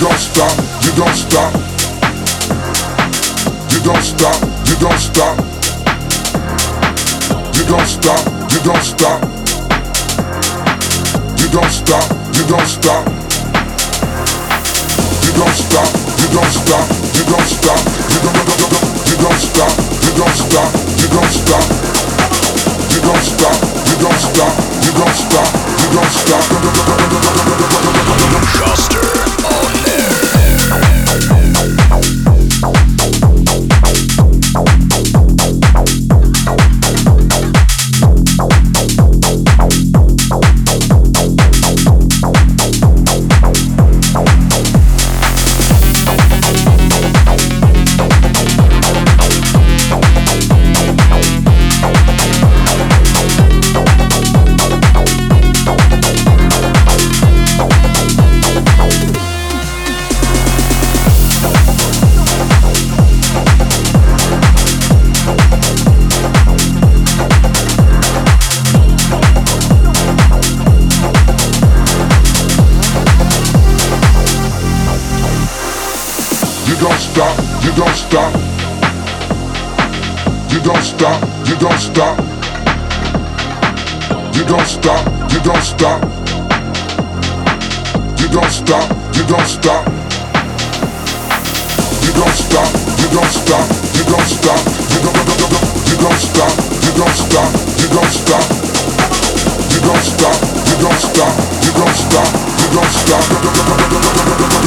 don't stop, you don't stop. You don't stop, you don't stop. You don't stop, you don't stop. You don't stop, you don't stop. You don't stop, you don't stop, you don't stop. You don't you don't stop, you don't stop, you don't stop. You don't stop, you don't stop, you don't stop, you don't stop. Hoster stop. You don't stop, you don't stop. You don't stop, you don't stop. You don't stop, you don't stop. You don't stop, you don't stop, you don't stop. You don't you don't stop, you don't stop, you don't stop. You don't stop, you don't stop, you don't stop, you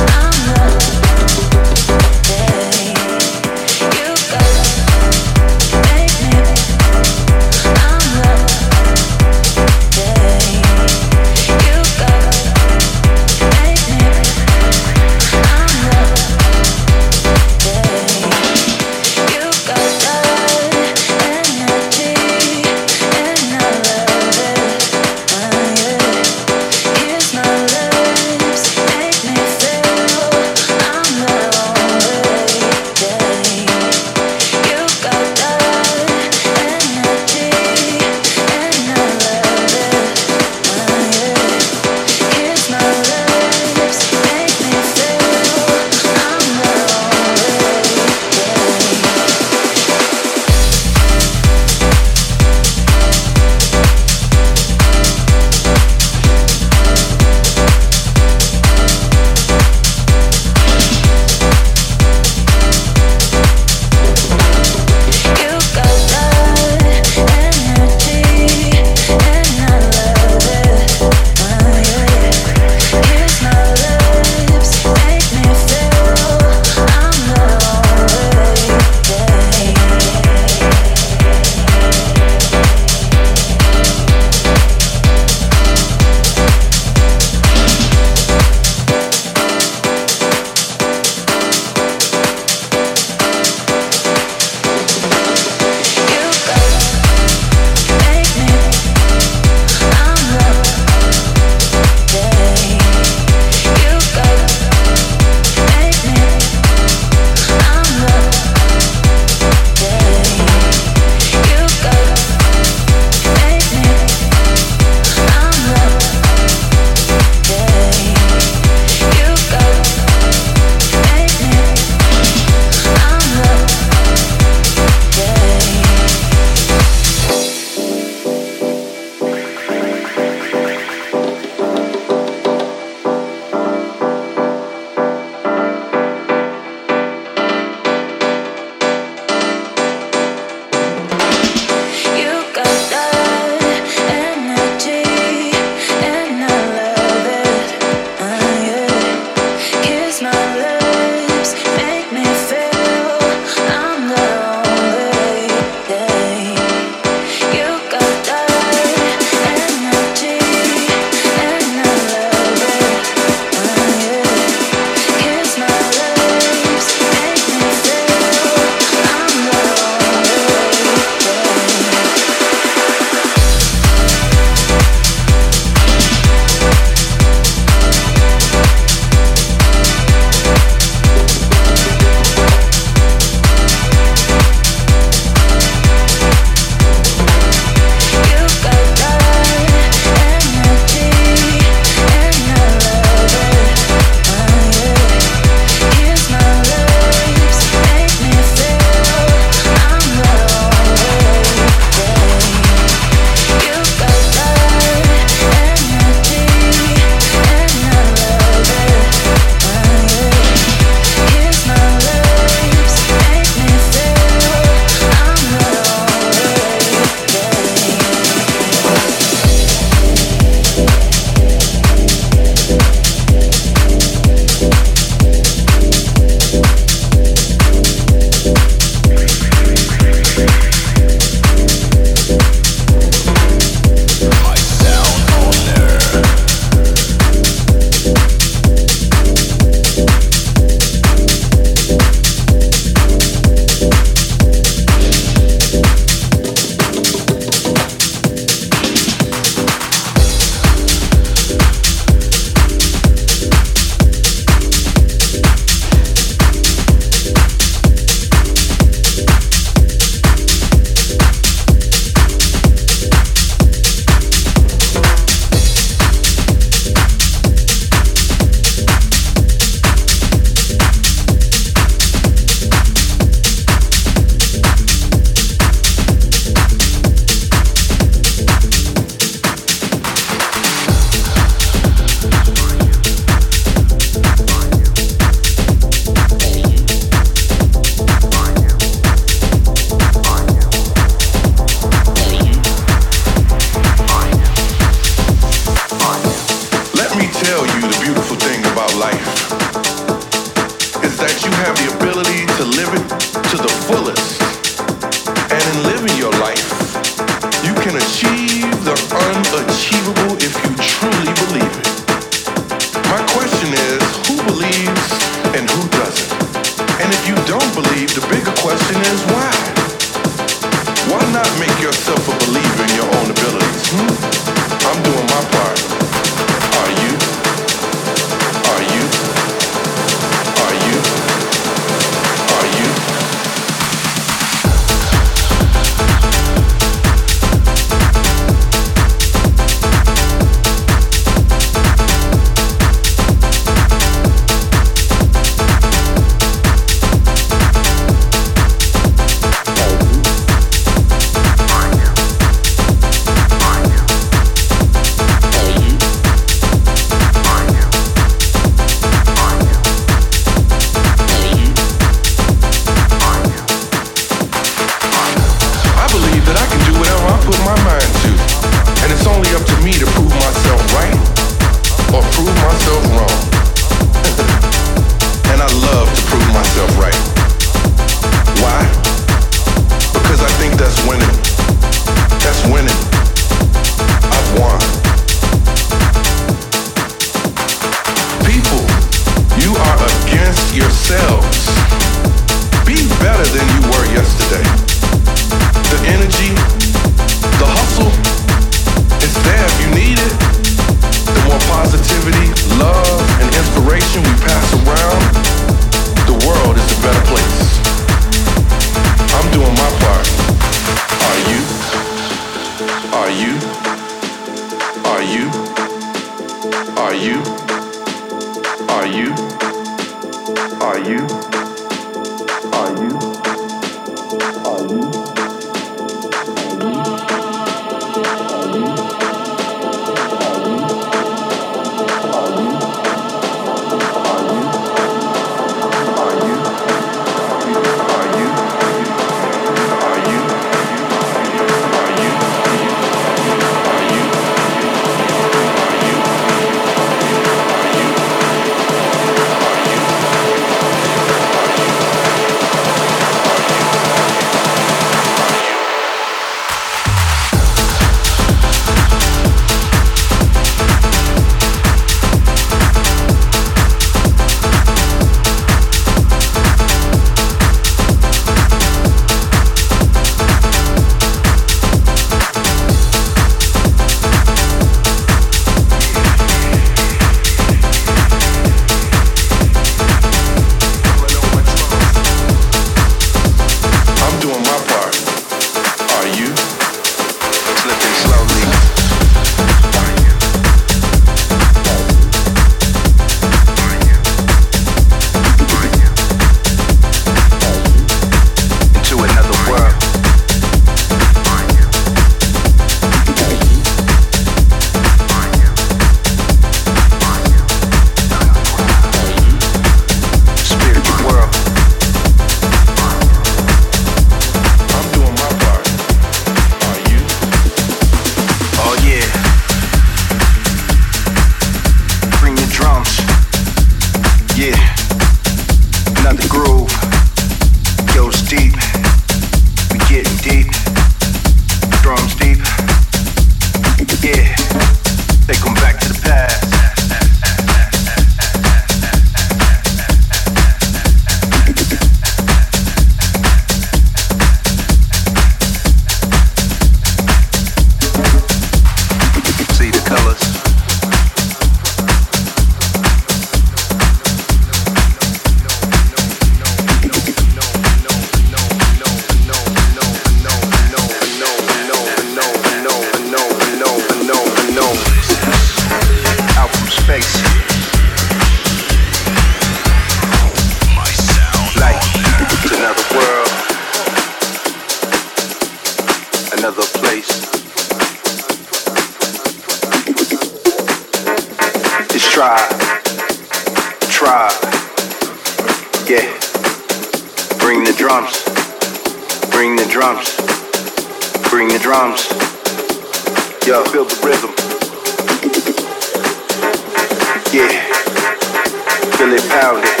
sounded.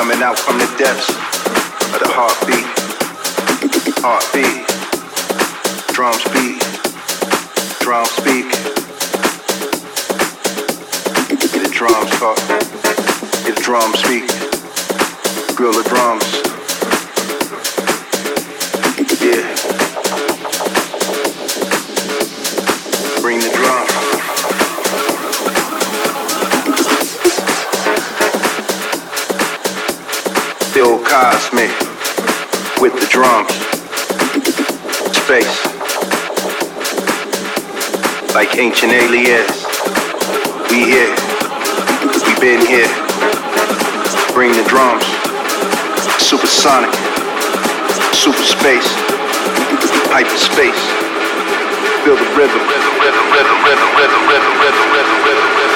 Coming out from the depths of the heartbeat, heartbeat, drums beat, drums speak. Get the drums talk. The drums speak. Grill the drums. Yeah. Feel cosmic with the drums. Space. Like ancient aliens. We here. We been here. Bring the drums. Supersonic. Super space. Hyperspace. Feel the rhythm, rhythm, rhythm, rhythm, rhythm, rhythm, rhythm, rhythm, rhythm, rhythm.